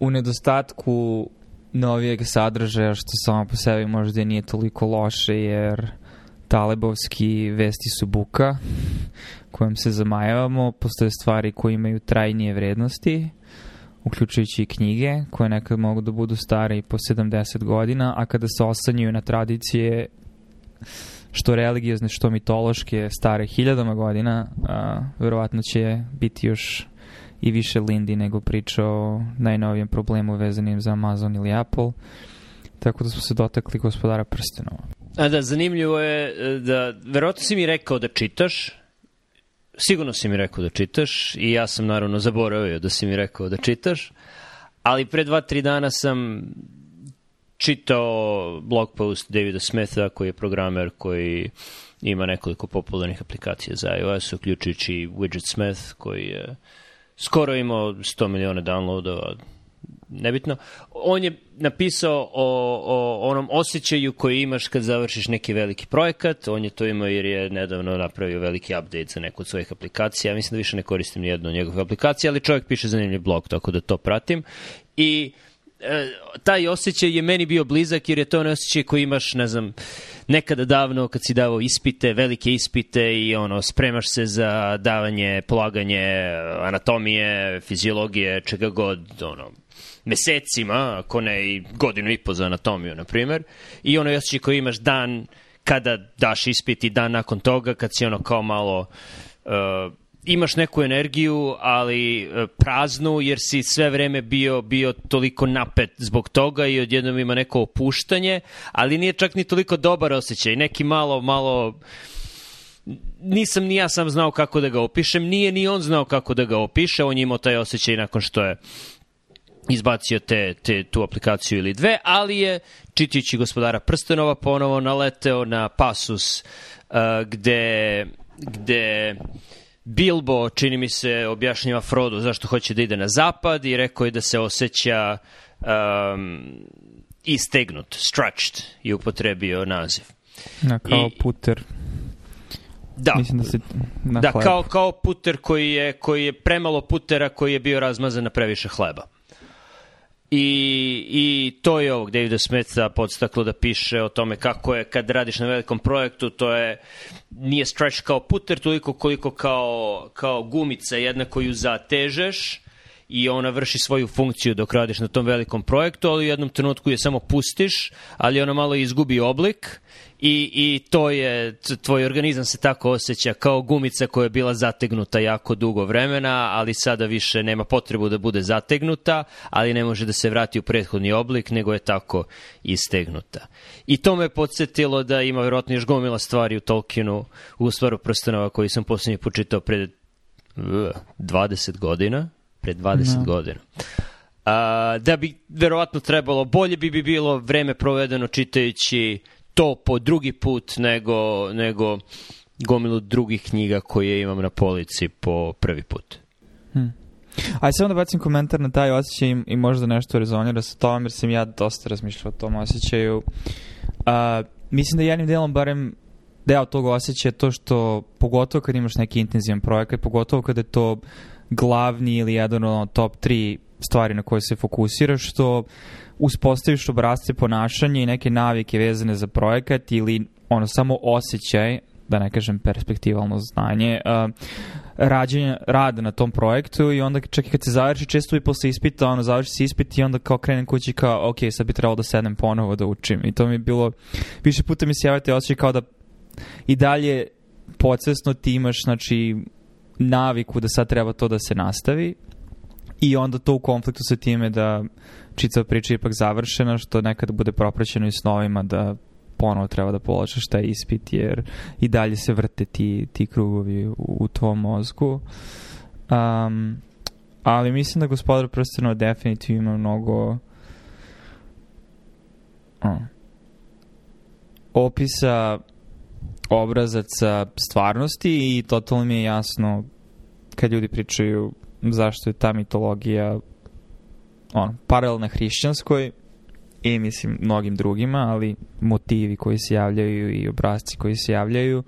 u nedostatku novijeg sadržaja, što samo po sebi možda nije toliko loše, jer talebovski vesti su buka kojom se zamajavamo, postoje stvari koje imaju trajnije vrednosti, uključujući i knjige, koje nekad mogu da budu stare i po 70 godina, a kada se osanjuju na tradicije što religiozne, što mitološke, stare hiljadama godina, a, verovatno će biti još i više Lindy nego priča o najnovijem problemu vezanim za Amazon ili Apple. Tako da smo se dotakli gospodara prstenova. A da, zanimljivo je e, da, verovatno si mi rekao da čitaš, sigurno si mi rekao da čitaš i ja sam naravno zaboravio da si mi rekao da čitaš, ali pre dva, tri dana sam čitao blog post Davida Smitha koji je programer koji ima nekoliko popularnih aplikacija za iOS, uključujući Widget Smith koji je skoro imao 100 miliona downloadova, nebitno. On je napisao o, o onom osjećaju koji imaš kad završiš neki veliki projekat. On je to imao jer je nedavno napravio veliki update za neku od svojih aplikacija. Ja mislim da više ne koristim ni jednu od njegovih ali čovjek piše zanimljiv blog, tako da to pratim. I e, taj osjećaj je meni bio blizak jer je to onaj osjećaj koji imaš, ne znam, nekada davno kad si davao ispite, velike ispite i ono, spremaš se za davanje, polaganje anatomije, fiziologije, čega god, ono, mesecima, ako ne i godinu i po za anatomiju, na primer, i ono osjećaj koji imaš dan kada daš ispit i dan nakon toga, kad si ono kao malo uh, imaš neku energiju, ali uh, praznu, jer si sve vreme bio, bio toliko napet zbog toga i odjednom ima neko opuštanje, ali nije čak ni toliko dobar osjećaj, neki malo, malo nisam ni ja sam znao kako da ga opišem, nije ni on znao kako da ga opiše, on je imao taj osjećaj nakon što je izbacio te, te, tu aplikaciju ili dve, ali je, čitajući gospodara Prstenova, ponovo naleteo na pasus uh, gde, gde Bilbo, čini mi se, objašnjava Frodo zašto hoće da ide na zapad i rekao je da se osjeća um, istegnut, stretched je upotrebio naziv. Na, kao I, puter. Da, Mislim da, se na da kao, kao puter koji je, koji je premalo putera koji je bio razmazan na previše hleba. I, I to je ovog Davida Smitha podstaklo da piše o tome kako je kad radiš na velikom projektu, to je nije stretch kao puter toliko koliko kao, kao gumica jedna koju zatežeš i ona vrši svoju funkciju dok radiš na tom velikom projektu, ali u jednom trenutku je samo pustiš, ali ona malo izgubi oblik i, i to je, tvoj organizam se tako osjeća kao gumica koja je bila zategnuta jako dugo vremena, ali sada više nema potrebu da bude zategnuta, ali ne može da se vrati u prethodni oblik, nego je tako istegnuta. I to me podsjetilo da ima verovatno još gomila stvari u Tolkienu, u stvaru prstenova koji sam poslednji počitao pred 20 godina, pred 20 no. godina. A, da bi verovatno trebalo, bolje bi bi bilo vreme provedeno čitajući to po drugi put nego, nego gomilu drugih knjiga koje imam na polici po prvi put. Hmm. Ajde samo da bacim komentar na taj osjećaj i, i možda nešto rezonira sa tom, jer sam ja dosta razmišljao o tom osjećaju. Uh, mislim da jednim delom barem deo tog osjećaja je to što, pogotovo kad imaš neki intenzivan projekat, pogotovo kada je to glavni ili jedan od top 3 stvari na koje se fokusiraš, što uspostaviš obrazce ponašanja i neke navike vezane za projekat ili ono samo osjećaj, da ne kažem perspektivalno znanje, uh, rađenja, rada na tom projektu i onda čak i kad se završi, često i posle ispita, ono, završi se ispit i onda kao krenem kući kao, ok, sad bi trebalo da sedem ponovo da učim. I to mi je bilo, više puta mi se javate osjećaj kao da i dalje podsvesno ti imaš, znači, naviku da sad treba to da se nastavi i onda to u konfliktu sa time da čitava priča je ipak završena, što nekada bude propraćeno i snovima da ponovo treba da polažeš taj ispit, jer i dalje se vrte ti, ti krugovi u, u tvom mozgu. Um, ali mislim da gospodar prstenova definitivno ima mnogo uh, opisa obrazaca stvarnosti i totalno mi je jasno kad ljudi pričaju zašto je ta mitologija on, paralelna hrišćanskoj i mislim mnogim drugima, ali motivi koji se javljaju i obrazci koji se javljaju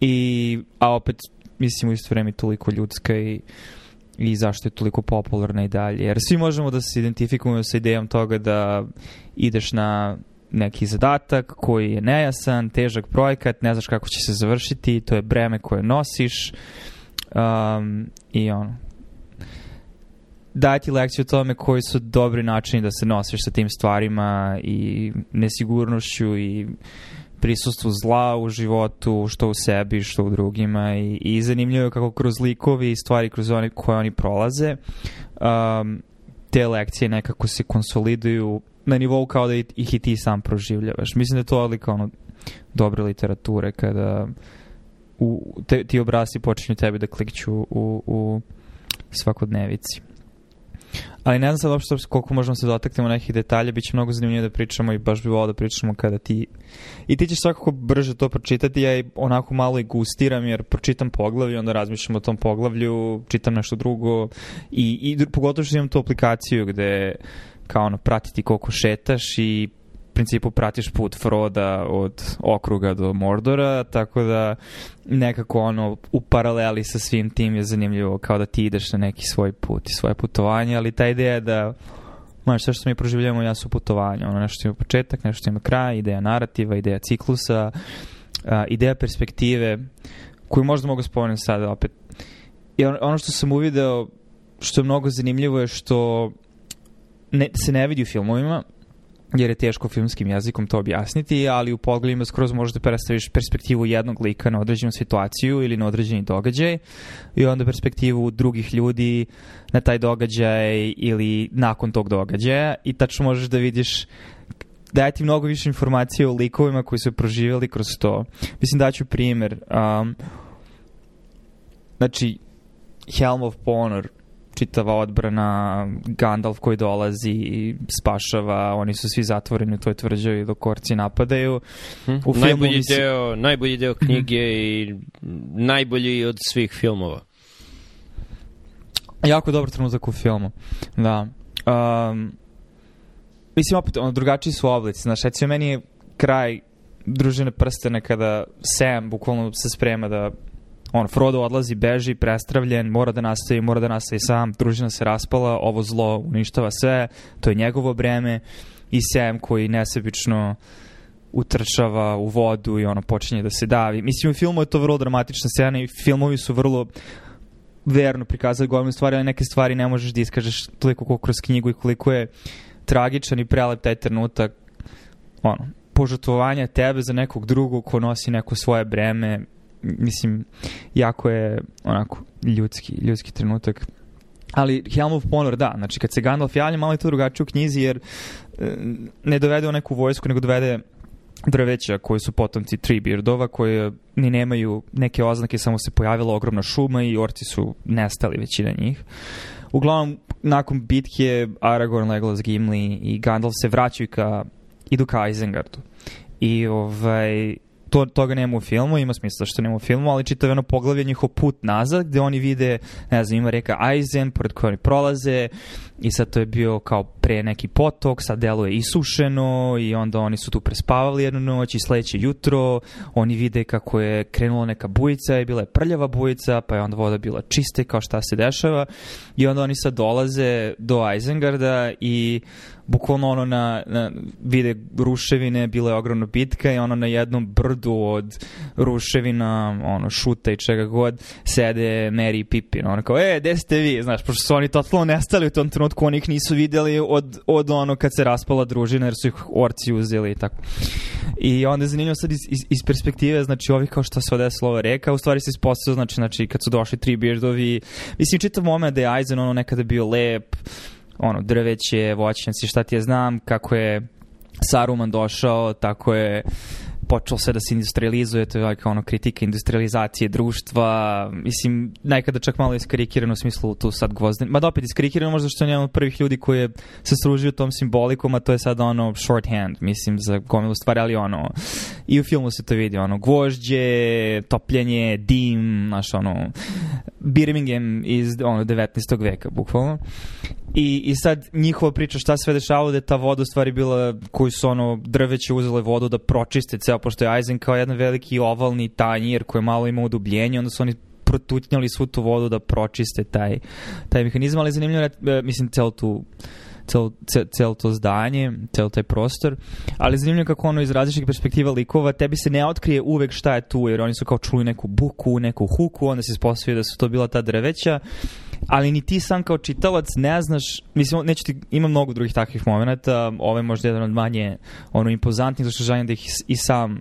i a opet mislim u isto vreme toliko ljudska i i zašto je toliko popularna i dalje. Jer svi možemo da se identifikujemo sa idejom toga da ideš na neki zadatak koji je nejasan, težak projekat, ne znaš kako će se završiti, to je breme koje nosiš um, i ono, dati lekciju o tome koji su dobri načini da se nosiš sa tim stvarima i nesigurnošću i prisustvu zla u životu, što u sebi, što u drugima i, i zanimljivo je kako kroz likovi i stvari kroz one koje oni prolaze um, te lekcije nekako se konsoliduju na nivou kao da ih i ti sam proživljavaš. Mislim da je to odlika ono, dobre literature kada u, te, ti obrasi počinju tebi da klikću u, u svakodnevici. Ali ne znam sad uopšte koliko možemo se dotaknemo nekih detalja, bit će mnogo zanimljivo da pričamo i baš bi volao da pričamo kada ti... I ti ćeš svakako brže to pročitati, ja i onako malo i gustiram jer pročitam poglavlje, onda razmišljam o tom poglavlju, čitam nešto drugo i, i pogotovo što imam tu aplikaciju gde kao ono pratiti koliko šetaš i principu pratiš put Froda od okruga do Mordora, tako da nekako ono u paraleli sa svim tim je zanimljivo kao da ti ideš na neki svoj put i svoje putovanje, ali ta ideja da Znaš, sve što mi proživljamo ja su putovanja. Ono nešto ima početak, nešto ima kraj, ideja narativa, ideja ciklusa, a, ideja perspektive, koju možda mogu spomenuti sada opet. I ono što sam uvideo, što je mnogo zanimljivo je što ne, se ne vidi u filmovima, jer je teško filmskim jezikom to objasniti, ali u pogledima skroz možete predstaviš perspektivu jednog lika na određenu situaciju ili na određeni događaj i onda perspektivu drugih ljudi na taj događaj ili nakon tog događaja i tačno možeš da vidiš daje ti mnogo više informacije o likovima koji su proživjeli kroz to. Mislim daću primer. Um, znači, Helm of Honor čitava odbrana, Gandalf koji dolazi i spašava, oni su svi zatvoreni u toj tvrđavi dok korci napadaju. Hm? U najbolji, si... deo, najbolji deo knjige i najbolji od svih filmova. Jako dobar trenutak u filmu, da. Um, mislim, opet, ono, drugačiji su oblici. Znaš, recimo, meni je kraj družine prstene kada Sam bukvalno se sprema da on, Frodo odlazi, beži, prestravljen, mora da nastavi, mora da nastavi sam, družina se raspala, ovo zlo uništava sve, to je njegovo breme i Sam koji nesebično utrčava u vodu i ono počinje da se davi. Mislim, u filmu je to vrlo dramatična scena i filmovi su vrlo verno prikazali gomilu stvari, ali neke stvari ne možeš da iskažeš toliko koliko kroz knjigu i koliko je tragičan i prelep taj trenutak ono, požrtvovanja tebe za nekog drugog ko nosi neko svoje breme mislim, jako je onako ljudski, ljudski trenutak. Ali Helm of Honor, da, znači kad se Gandalf javlja, malo je to drugačije u knjizi, jer e, ne dovede o neku vojsku, nego dovede drveća koji su potomci Treebeardova, koji ni nemaju neke oznake, samo se pojavila ogromna šuma i orci su nestali većina njih. Uglavnom, nakon bitke Aragorn, Legolas, Gimli i Gandalf se vraćaju ka, idu ka Isengardu. I ovaj, to, toga nema u filmu, ima smisla što nema u filmu, ali čitav jedno poglavlje njihov put nazad, gde oni vide, ne znam, ima reka Aizen, pored koje oni prolaze, i sad to je bio kao pre neki potok, sad delo je isušeno i onda oni su tu prespavali jednu noć i sledeće jutro oni vide kako je krenula neka bujica i bila je prljava bujica, pa je onda voda bila čista kao šta se dešava i onda oni sad dolaze do Eisengarda i bukvalno ono na, na vide ruševine, bila je ogromna bitka i ono na jednom brdu od ruševina, ono šuta i čega god, sede Mary i Pippin. Ono kao, e, gde ste vi? Znaš, pošto su oni totalno nestali u tom trenutku, oni ih nisu videli od, od ono kad se raspala družina, jer su ih orci uzeli i tako. I onda je zanimljivo sad iz, iz, iz perspektive, znači ovih kao što se odesilo ova reka, u stvari se ispostavio, znači, znači kad su došli tri beardovi, mislim, čitav moment da je Aizen ono nekada bio lep, ono, drveće, voćnjaci, šta ti je znam, kako je Saruman došao, tako je počelo sve da se industrializuje, to je like, ono kritika industrializacije društva, mislim, nekada čak malo iskarikirano u smislu tu sad gvozden, ma da opet iskarikirano možda što je jedan od prvih ljudi koji je se služio tom simbolikom, a to je sad ono shorthand, mislim, za gomilu stvari, ali ono, i u filmu se to vidi, ono, gvožđe, topljenje, dim, znaš, ono, Birmingham iz ono, 19. veka, bukvalno. I, I sad njihova priča šta sve dešavalo da je ta voda u stvari bila koju su ono drveće uzele vodu da pročiste ceo, pošto je Aizen kao jedan veliki ovalni tanjir koji malo ima udubljenje, onda su oni protutnjali svu tu vodu da pročiste taj, taj mehanizam, ali zanimljivo je, mislim, celo tu celo, celo to zdanje, celo taj prostor, ali zanimljivo kako ono iz različitih perspektiva likova, tebi se ne otkrije uvek šta je tu, jer oni su kao čuli neku buku, neku huku, onda se ispostavio da su to bila ta drveća, ali ni ti sam kao čitalac ne znaš, mislim, neću ti, ima mnogo drugih takvih momenta, ovaj je možda jedan od manje ono, impozantnih, zašto želim da ih i sam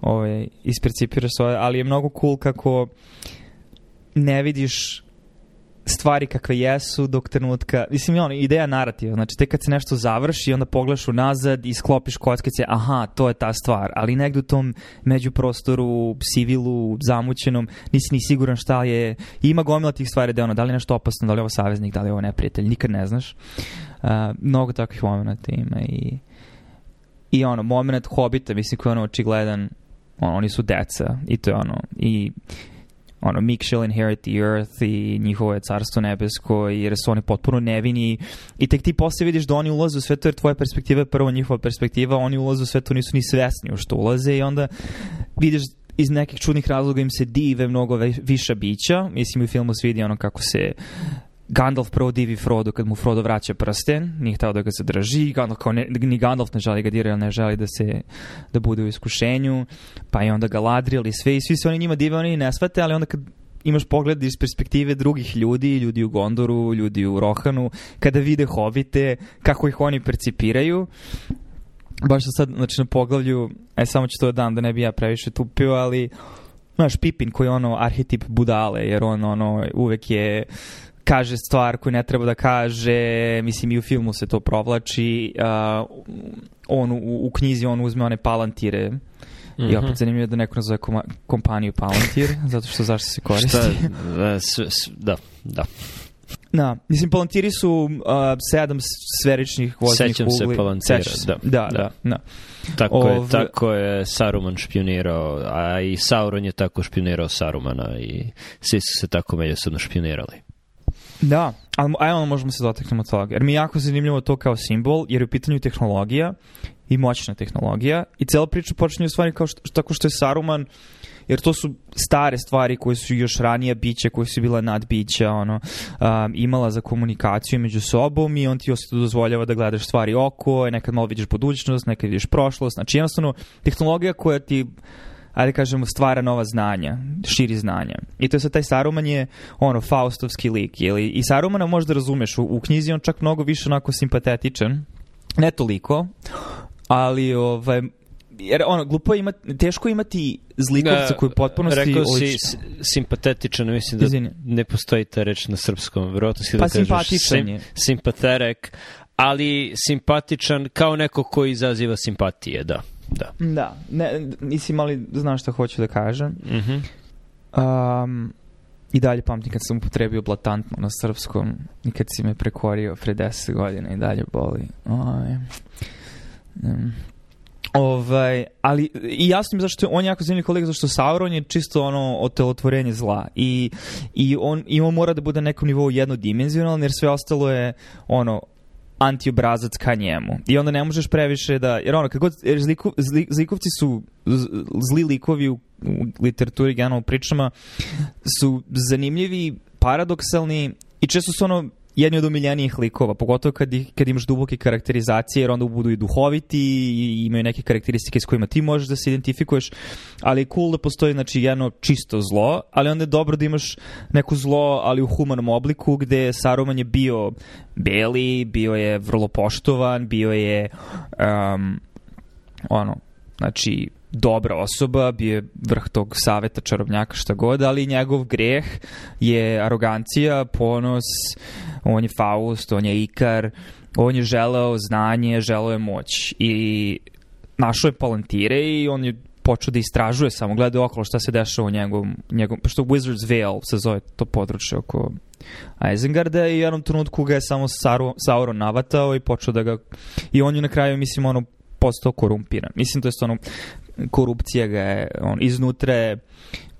ovaj, ispercipiraš svoje, ali je mnogo cool kako ne vidiš stvari kakve jesu dok trenutka, mislim, ono, ideja narativa, znači te kad se nešto završi, onda pogledaš unazad i sklopiš kockice, aha, to je ta stvar, ali negde u tom međuprostoru, sivilu, zamućenom, nisi ni siguran šta je, ima gomila tih stvari da ono, da li je nešto opasno, da li je ovo saveznik, da li je ovo neprijatelj, nikad ne znaš. Uh, mnogo takvih momenta ima i i ono, moment Hobita, mislim, koji je ono očigledan, ono, oni su deca i to je ono, i ono, Meek shall inherit the earth i njihovo je carstvo nebesko jer su oni potpuno nevini i tek ti posle vidiš da oni ulaze u sve to jer tvoja perspektiva je prvo njihova perspektiva, oni ulaze u sve to nisu ni svesni u što ulaze i onda vidiš iz nekih čudnih razloga im se dive mnogo viša bića. Mislim, u filmu se vidi ono kako se Gandalf prvo divi Frodo kad mu Frodo vraća prsten, nije htao da ga zadrži, Gandalf kao ne, ni Gandalf ne želi ga dira, ne želi da se da bude u iskušenju, pa je onda Galadriel i sve i svi se oni njima dive, oni ne svate, ali onda kad imaš pogled iz perspektive drugih ljudi, ljudi u Gondoru, ljudi u Rohanu, kada vide Hovite, kako ih oni percipiraju, baš sad, znači na poglavlju, aj samo ću to dam da ne bi ja previše tupio, ali znaš, Pipin koji je ono arhetip budale, jer on ono uvek je kaže stvar koju ne treba da kaže, mislim i u filmu se to provlači, uh, on u, u knjizi on uzme one palantire, Mm -hmm. I opet zanimljivo da neko nazove kompaniju Palantir, zato što zašto se koristi. Šta, da, da. Da, mislim, Palantiri su uh, sedam sferičnih voznih Sećam ugli. se Palantira, da. Da, da, da. Tako, Ov... je, tako je Saruman špionirao, a i Sauron je tako špionirao Sarumana i svi su se tako međusobno špionirali. Da, ali ajmo možemo se dotaknemo toga. Jer mi je jako zanimljivo to kao simbol, jer je u pitanju tehnologija i moćna tehnologija i cela priča počinje u stvari kao što, tako što je Saruman jer to su stare stvari koje su još ranije biće, koje su bila nadbića, ono, um, imala za komunikaciju među sobom i on ti osjetu dozvoljava da gledaš stvari oko, nekad malo vidiš budućnost, nekad vidiš prošlost, znači jednostavno tehnologija koja ti ajde kažemo, stvara nova znanja, širi znanja. I to je sad taj Saruman je, ono, Faustovski lik, jeli? I Sarumana možda razumeš, u, u knjizi on čak mnogo više onako simpatetičan, ne toliko, ali, ovaj, jer ono, glupo je imati, teško imati zlikovca da, koji potpuno Rekao si simpatetičan, mislim da Izvini. ne postoji ta reč na srpskom, verovatno si pa da kažeš je. simpaterek, ali simpatičan kao neko ko izaziva simpatije, da. Da. Da, ne, mislim, ali znaš šta hoću da kažem. Mm -hmm. um, I dalje pamtim kad sam upotrebio blatantno na srpskom i kad si me prekorio pre 10 godina i dalje boli. Ovaj, um, Ovaj, ali i jasno mi zašto on je jako zanimljiv kolega zašto Sauron je čisto ono otelotvorenje zla i, i on, i on mora da bude na nekom nivou jednodimenzionalan jer sve ostalo je ono antiobrazac ka njemu. I onda ne možeš previše da, jer ono, kako, jer zliku, zli, zlikovci su zli likovi u, u literaturi, generalno u pričama, su zanimljivi, paradoksalni i često su ono jedni od omiljenijih likova, pogotovo kad, kad imaš duboke karakterizacije, jer onda budu i duhoviti i imaju neke karakteristike s kojima ti možeš da se identifikuješ, ali je cool da postoji znači, jedno čisto zlo, ali onda je dobro da imaš neko zlo, ali u humanom obliku, gde Saruman je bio beli, bio je vrlo poštovan, bio je um, ono, znači dobra osoba, bio je vrh tog saveta čarobnjaka šta god, ali njegov greh je arogancija, ponos, on je Faust, on je Ikar, on je želeo znanje, želeo je moć i našao je palantire i on je počeo da istražuje samo, gleda okolo šta se dešava u njegovom, njegovom pošto Wizard's Vale se zove to područje oko Isengarda i u jednom trenutku ga je samo Sauron navatao i počeo da ga i on je na kraju, mislim, ono postao korumpiran. Mislim, to je ono, korupcija ga je on, iznutra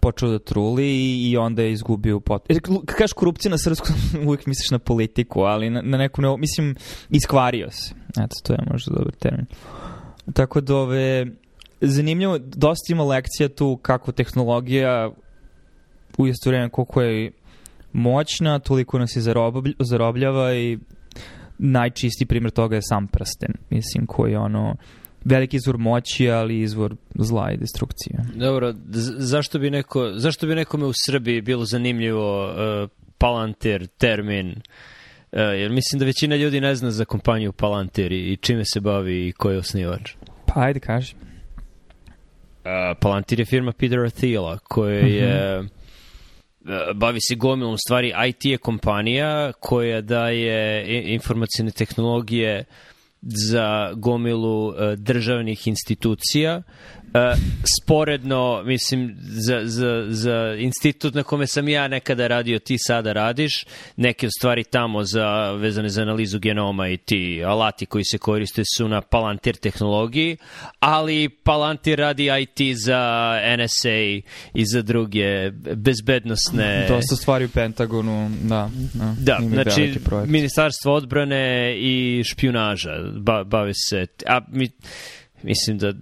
počeo da truli i onda je izgubio pot... Kad kažeš korupcija na srpskom, uvijek misliš na politiku, ali na, na neku, ne, mislim, iskvario se. Eto, to je možda dobar termin. Tako da ove, zanimljivo, dosta ima lekcija tu kako tehnologija u isto vreme koliko je moćna, toliko nas i zaroblj, zarobljava i najčistiji primjer toga je sam prsten, mislim, koji je ono veliki izvor moći, ali izvor zla i destrukcije. Dobro, zašto bi, neko, zašto bi nekome u Srbiji bilo zanimljivo uh, Palantir, termin, uh, jer mislim da većina ljudi ne zna za kompaniju Palantir i, i čime se bavi i ko je osnivač. Pa ajde kaži. Uh, Palantir je firma Petera Thiela koja je mm -hmm bavi se gomilom stvari. IT je kompanija koja daje informacijne tehnologije za gomilu državnih institucija Uh, sporedno, mislim, za, za, za institut na kome sam ja nekada radio, ti sada radiš, neke stvari tamo za, vezane za analizu genoma i ti alati koji se koriste su na Palantir tehnologiji, ali Palantir radi IT za NSA i za druge bezbednosne... Dosta stvari u Pentagonu, da. Da, da znači, ministarstvo odbrane i špionaža bave se... A, mi, Mislim da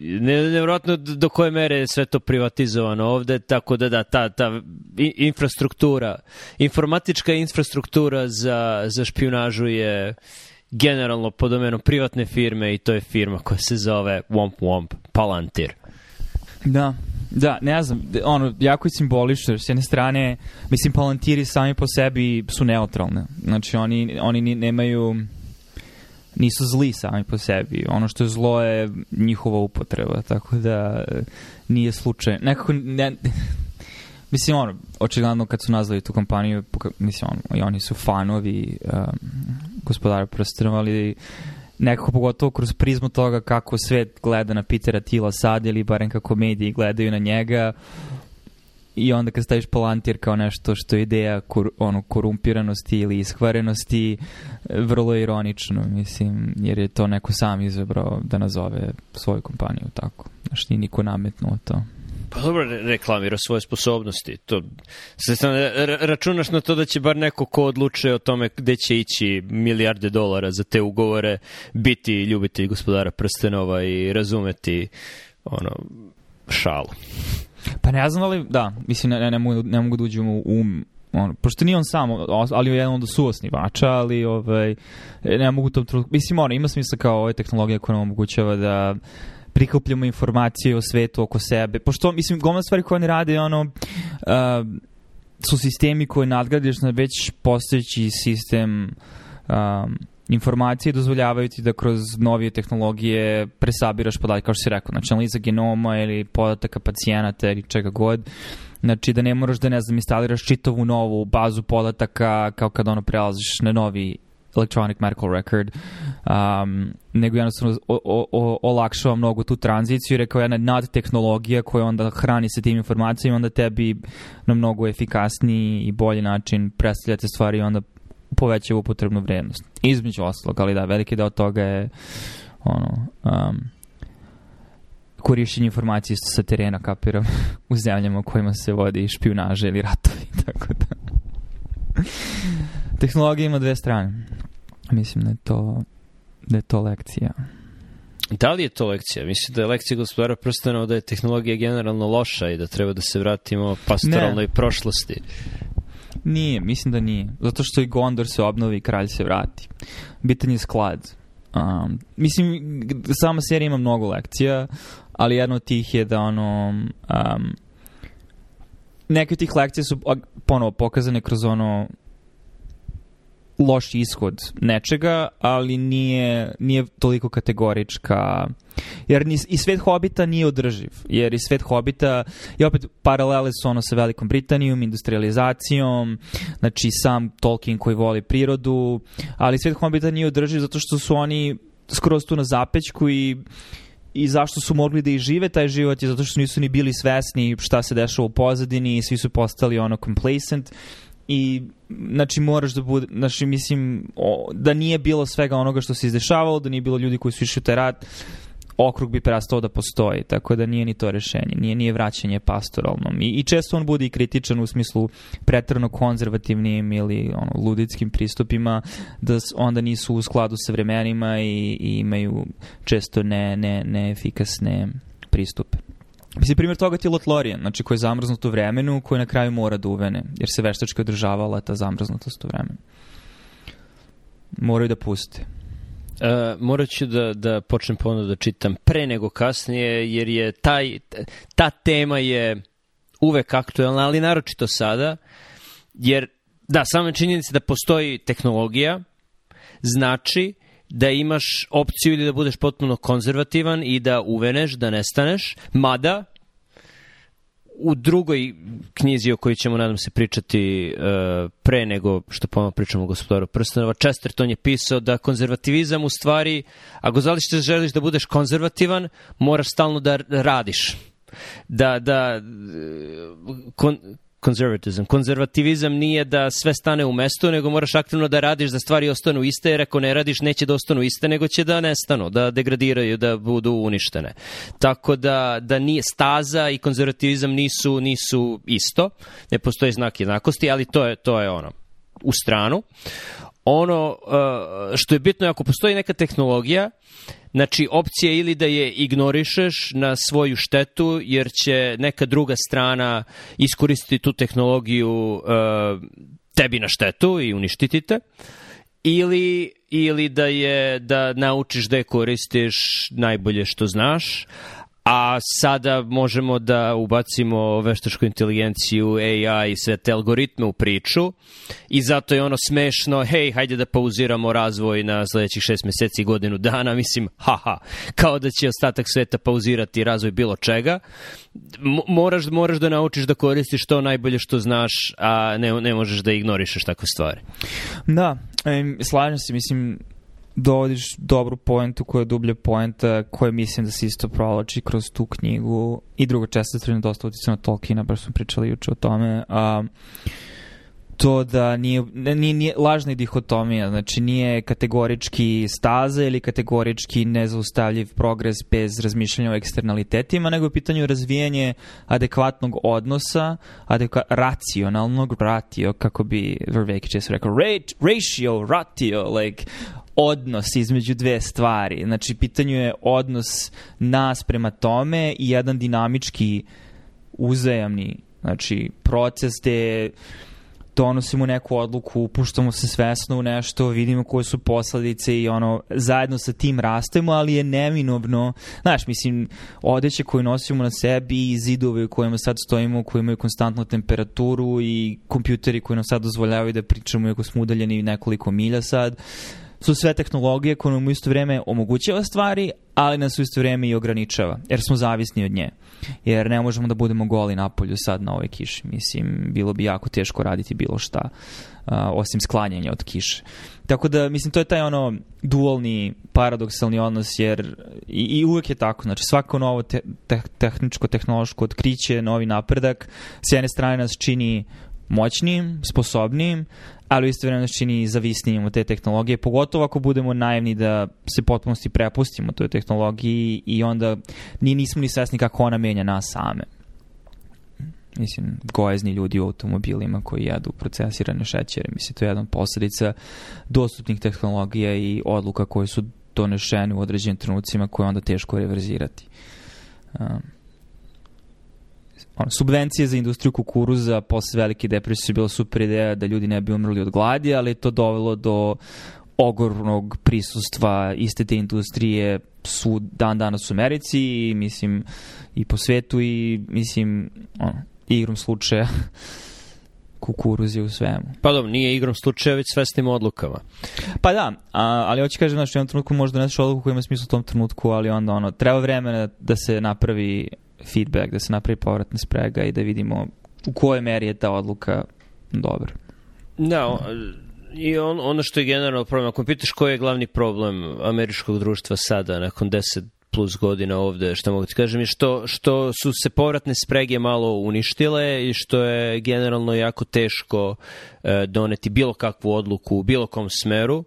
ne, nevjerojatno do koje mere je sve to privatizovano ovde, tako da da, ta, ta infrastruktura, informatička infrastruktura za, za špionažu je generalno pod domenom privatne firme i to je firma koja se zove Womp Womp Palantir. Da, da, ne znam, ono, jako je simbolično, s jedne strane, mislim, Palantiri sami po sebi su neutralne. Znači, oni, oni nemaju nisu zli sami po sebi. Ono što je zlo je njihova upotreba, tako da e, nije slučaj. Nekako ne, Mislim, ono, očigledno kad su nazvali tu kompaniju, mislim, ono, i oni su fanovi um, gospodara prstenova, ali nekako pogotovo kroz prizmu toga kako svet gleda na Pitera Tila sad ili barem kako mediji gledaju na njega, i onda kad staviš Palantir kao nešto što je ideja kor, ono, korumpiranosti ili iskvarenosti, vrlo je ironično, mislim, jer je to neko sam izabrao da nazove svoju kompaniju tako. Znaš, nije niko nametnuo to. Pa dobro, reklamira svoje sposobnosti. To, računaš na to da će bar neko ko odlučuje o tome gde će ići milijarde dolara za te ugovore biti ljubitelj gospodara prstenova i razumeti ono, šalu. Pa ne znam ali, da, mislim, ne, ne, mogu, ne mogu da uđem u um on, pošto nije on sam, ali je jedan od suosnivača, ali ovaj, ne mogu to, mislim, ono, ima smisla kao ove tehnologije koja nam omogućava da prikupljamo informacije o svetu oko sebe, pošto, mislim, gomna stvari koje oni rade, ono, uh, su sistemi koje nadgradiš na već postojeći sistem um, informacije dozvoljavaju ti da kroz novije tehnologije presabiraš podatke, kao što si rekao, znači analiza genoma ili podataka pacijenata ili čega god, znači da ne moraš da, ne znam, instaliraš čitavu novu bazu podataka kao kad ono prelaziš na novi electronic medical record, um, nego jednostavno o, o, o, olakšava mnogo tu tranziciju, rekao jedna nad tehnologija koja onda hrani se tim informacijama, onda tebi na mnogo efikasniji i bolji način predstavljate stvari i onda poveća upotrebnu vrednost. Između ostalog, ali da, veliki deo toga je ono, um, korišćenje informacije sa terena, kapiram, u zemljama u kojima se vodi špionaže ili ratovi, tako da. Tehnologija ima dve strane. Mislim da je to, da je to lekcija. Da li je to lekcija? Mislim da je lekcija gospodara prstenova da je tehnologija generalno loša i da treba da se vratimo pastoralnoj ne. prošlosti. Nije, mislim da nije. Zato što i Gondor se obnovi i kralj se vrati. Bitan je sklad. Um, mislim, sama serija ima mnogo lekcija, ali jedna od tih je da ono... Um, neke od tih lekcija su ponovo pokazane kroz ono loš ishod nečega, ali nije, nije toliko kategorička. Jer ni, i svet Hobita nije održiv. Jer i svet Hobita i opet paralele su ono sa Velikom Britanijom, industrializacijom, znači sam Tolkien koji voli prirodu, ali svet Hobita nije održiv zato što su oni skroz tu na zapećku i i zašto su mogli da i žive taj život je zato što nisu ni bili svesni šta se dešava u pozadini i svi su postali ono complacent i znači moraš da bude, znači mislim o, da nije bilo svega onoga što se izdešavalo, da nije bilo ljudi koji su išli u taj rat, okrug bi prestao da postoji, tako da nije ni to rešenje, nije, nije vraćanje pastoralnom. I, I često on bude i kritičan u smislu pretrano konzervativnim ili ono, ludickim pristupima, da onda nisu u skladu sa vremenima i, i imaju često ne, ne, neefikasne pristupe. Mislim, primjer toga ti je Lotlorian, znači koji je zamrznut u vremenu, koji na kraju mora da uvene, jer se veštački održavala ta zamrznutost u vremenu. Moraju da puste. Uh, morat ću da, da počnem ponovno da čitam pre nego kasnije, jer je taj, ta tema je uvek aktuelna, ali naročito sada, jer da, sama činjenica da postoji tehnologija znači da imaš opciju ili da budeš potpuno konzervativan i da uveneš, da nestaneš, mada u drugoj knjizi o kojoj ćemo, nadam se, pričati uh, pre nego što ponovno pričamo o gospodaru Prstenova, Chesterton je pisao da konzervativizam u stvari, ako zališ da želiš da budeš konzervativan, moraš stalno da radiš. Da, da, kon, conservatism. Konzervativizam nije da sve stane u mestu, nego moraš aktivno da radiš da stvari ostanu iste, jer ako ne radiš neće da ostanu iste, nego će da nestanu, da degradiraju, da budu uništene. Tako da, da nije staza i konzervativizam nisu, nisu isto, ne postoji znak jednakosti, ali to je, to je ono, u stranu. Ono uh, što je bitno je ako postoji neka tehnologija, Znači, opcija ili da je ignorišeš na svoju štetu, jer će neka druga strana iskoristiti tu tehnologiju uh, tebi na štetu i uništiti te, ili, ili da je da naučiš da je koristiš najbolje što znaš, a sada možemo da ubacimo veštačku inteligenciju, AI i sve te algoritme u priču i zato je ono smešno, hej, hajde da pauziramo razvoj na sledećih šest meseci godinu dana, mislim, haha, kao da će ostatak sveta pauzirati razvoj bilo čega. moraš, moraš da naučiš da koristiš to najbolje što znaš, a ne, ne možeš da ignorišeš takve stvari. Da, slažem se, mislim, dovodiš dobru poentu koja je dublja poenta koja mislim da se isto provlači kroz tu knjigu i druga česta strana dosta utjeca na Tolkiena, baš smo pričali juče o tome. A, to da nije, nije, nije lažna dihotomija, znači nije kategorički staza ili kategorički nezaustavljiv progres bez razmišljanja o eksternalitetima, nego je pitanje razvijanje adekvatnog odnosa, adekva, racionalnog, ratio, kako bi Verveke često rekao, ratio, ratio, like, odnos između dve stvari. Znači, pitanju je odnos nas prema tome i jedan dinamički uzajamni znači, proces gde donosimo neku odluku, upuštamo se svesno u nešto, vidimo koje su posledice i ono, zajedno sa tim rastemo, ali je neminovno, znaš, mislim, odeće koje nosimo na sebi i zidove u kojima sad stojimo, koji imaju konstantnu temperaturu i kompjuteri koji nam sad dozvoljavaju da pričamo iako smo udaljeni nekoliko milja sad, su sve tehnologije koje nam u isto vreme omogućava stvari, ali nas u isto vreme i ograničava, jer smo zavisni od nje. Jer ne možemo da budemo goli napolju sad na ovoj kiši. Mislim, bilo bi jako teško raditi bilo šta, uh, osim sklanjanja od kiše. Tako da, mislim, to je taj ono dualni, paradoksalni odnos, jer i, i uvek je tako. Znači, svako novo te, te, tehničko, tehnološko otkriće, novi napredak, s jedne strane nas čini moćnijim, sposobnijim, ali isto vremena nas čini zavisnijim od te tehnologije, pogotovo ako budemo naivni da se potpunosti prepustimo toj tehnologiji i onda ni nismo ni svesni kako ona menja nas same. Mislim, gojezni ljudi u automobilima koji jedu procesirane šećere. Mislim, to je jedna posledica dostupnih tehnologija i odluka koje su donešene u određenim trenucima koje je onda teško reverzirati. Um, ono, subvencije za industriju kukuruza posle velike depresije su bila super ideja da ljudi ne bi umrli od gladi, ali to dovelo do ogornog prisustva iste te industrije su dan danas u Americi i mislim i po svetu i mislim ono, igrom slučaja kukuruz je u svemu. Pa dobro, nije igrom slučaja, već svesnim odlukama. Pa da, a, ali hoću kažem, znači, u jednom trenutku možda neseš odluku koja ima smisla u tom trenutku, ali onda ono, treba vremena da se napravi feedback, da se napravi povratna sprega i da vidimo u kojoj meri je ta odluka dobra. Da, i on, ono što je generalno problem, ako pitaš koji je glavni problem američkog društva sada, nakon 10 plus godina ovde, što mogu ti kažem, je što, što su se povratne sprege malo uništile i što je generalno jako teško e, doneti bilo kakvu odluku u bilo kom smeru,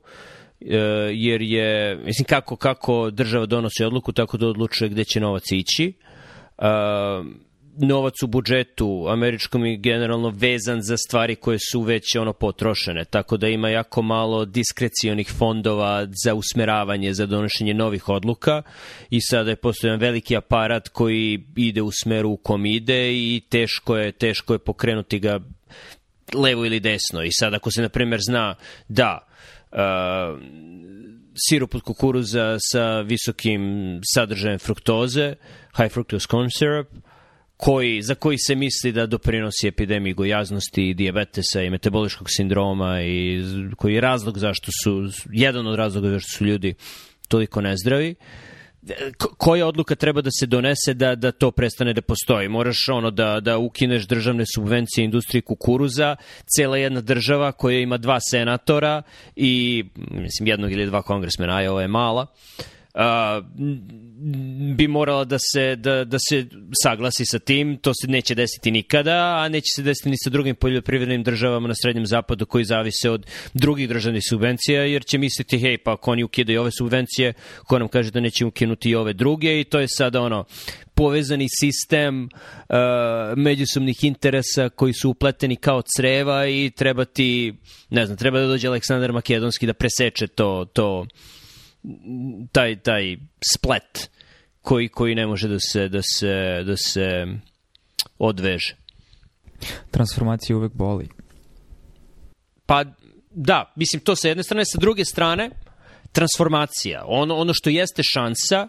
e, jer je, mislim, kako, kako država donosi odluku, tako da odlučuje gde će novac ići. Novac u budžetu američkom i generalno vezan za stvari koje su već ono potrošene, tako da ima jako malo diskrecijonih fondova za usmeravanje, za donošenje novih odluka i sada je postojan veliki aparat koji ide u smeru u kom ide i teško je, teško je pokrenuti ga levo ili desno. I sad ako se, na primer, zna da uh, sirup od kukuruza sa visokim sadržajem fruktoze, high fructose corn syrup, koji, za koji se misli da doprinosi epidemiji gojaznosti, diabetesa i metaboličkog sindroma i koji je razlog zašto su, jedan od razloga zašto su ljudi toliko nezdravi. Koja odluka treba da se donese da, da to prestane da postoji? Moraš ono da, da ukineš državne subvencije industriji kukuruza, cela jedna država koja ima dva senatora i mislim jednog ili dva kongresmena, a ovo je mala, uh, uh, bi morala da se, da, da se saglasi sa tim, to se neće desiti nikada, a neće se desiti ni sa drugim poljoprivrednim državama na Srednjem zapadu koji zavise od drugih državnih subvencija, jer će misliti, hej, pa ako oni ukidaju ove subvencije, ko nam kaže da neće ukinuti i ove druge? I to je sada ono, povezani sistem uh, međusobnih interesa koji su upleteni kao creva i treba ti, ne znam, treba da dođe Aleksandar Makedonski da preseče to, to taj, taj splet koji, koji ne može da se, da se, da se odveže. Transformacija uvek boli. Pa da, mislim to sa jedne strane, sa druge strane, transformacija. Ono, ono što jeste šansa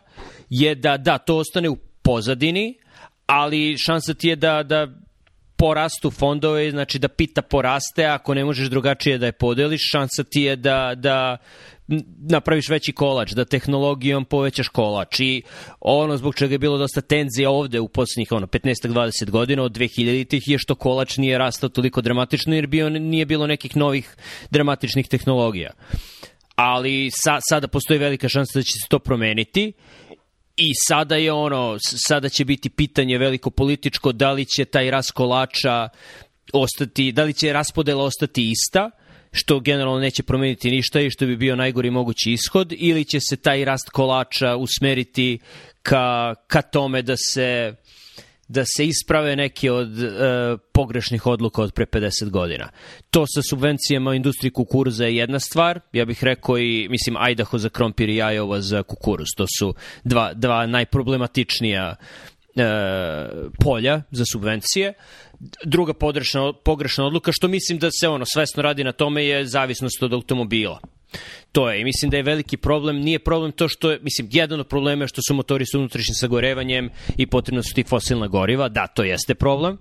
je da, da, to ostane u pozadini, ali šansa ti je da, da porastu fondove, znači da pita poraste, ako ne možeš drugačije da je podeliš, šansa ti je da, da napraviš veći kolač, da tehnologijom povećaš kolač i ono zbog čega je bilo dosta tenzija ovde u poslednjih ono, 15-20 godina od 2000-ih je što kolač nije rastao toliko dramatično jer bio, nije bilo nekih novih dramatičnih tehnologija. Ali sa, sada postoji velika šansa da će se to promeniti I sada je ono, sada će biti pitanje veliko političko da li će taj rast kolača ostati, da li će raspodela ostati ista, što generalno neće promeniti ništa i što bi bio najgori mogući ishod, ili će se taj rast kolača usmeriti ka, ka tome da se da se isprave neke od e, pogrešnih odluka od pre 50 godina. To sa subvencijama u industriji kukuruza je jedna stvar, ja bih rekao i, mislim, Idaho za krompir i Iowa za kukuruz. To su dva, dva najproblematičnija e, polja za subvencije. Druga pogrešna, pogrešna odluka, što mislim da se ono svesno radi na tome, je zavisnost od automobila. To je, i mislim da je veliki problem, nije problem to što je, mislim, jedan od problema je što su motori sa unutrašnjim sagorevanjem i potrebno su ti fosilna goriva, da, to jeste problem,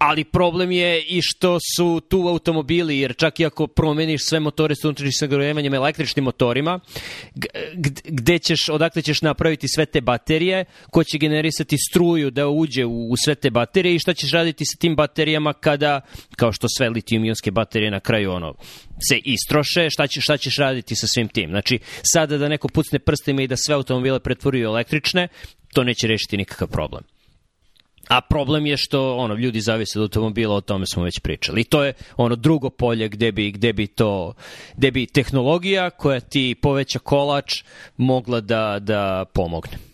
ali problem je i što su tu automobili, jer čak i ako promeniš sve motore sa unutrašnjim sagorevanjem električnim motorima, gde ćeš, odakle ćeš napraviti sve te baterije, ko će generisati struju da uđe u, u sve te baterije i šta ćeš raditi sa tim baterijama kada, kao što sve litijum-ionske baterije na kraju ono, se istroše, šta, će, šta ćeš raditi sa svim tim. Znači, sada da neko pucne prstima i da sve automobile pretvori u električne, to neće rešiti nikakav problem. A problem je što ono ljudi zavise od automobila, o tome smo već pričali. I to je ono drugo polje gde bi, gde bi to gde bi tehnologija koja ti poveća kolač mogla da da pomogne.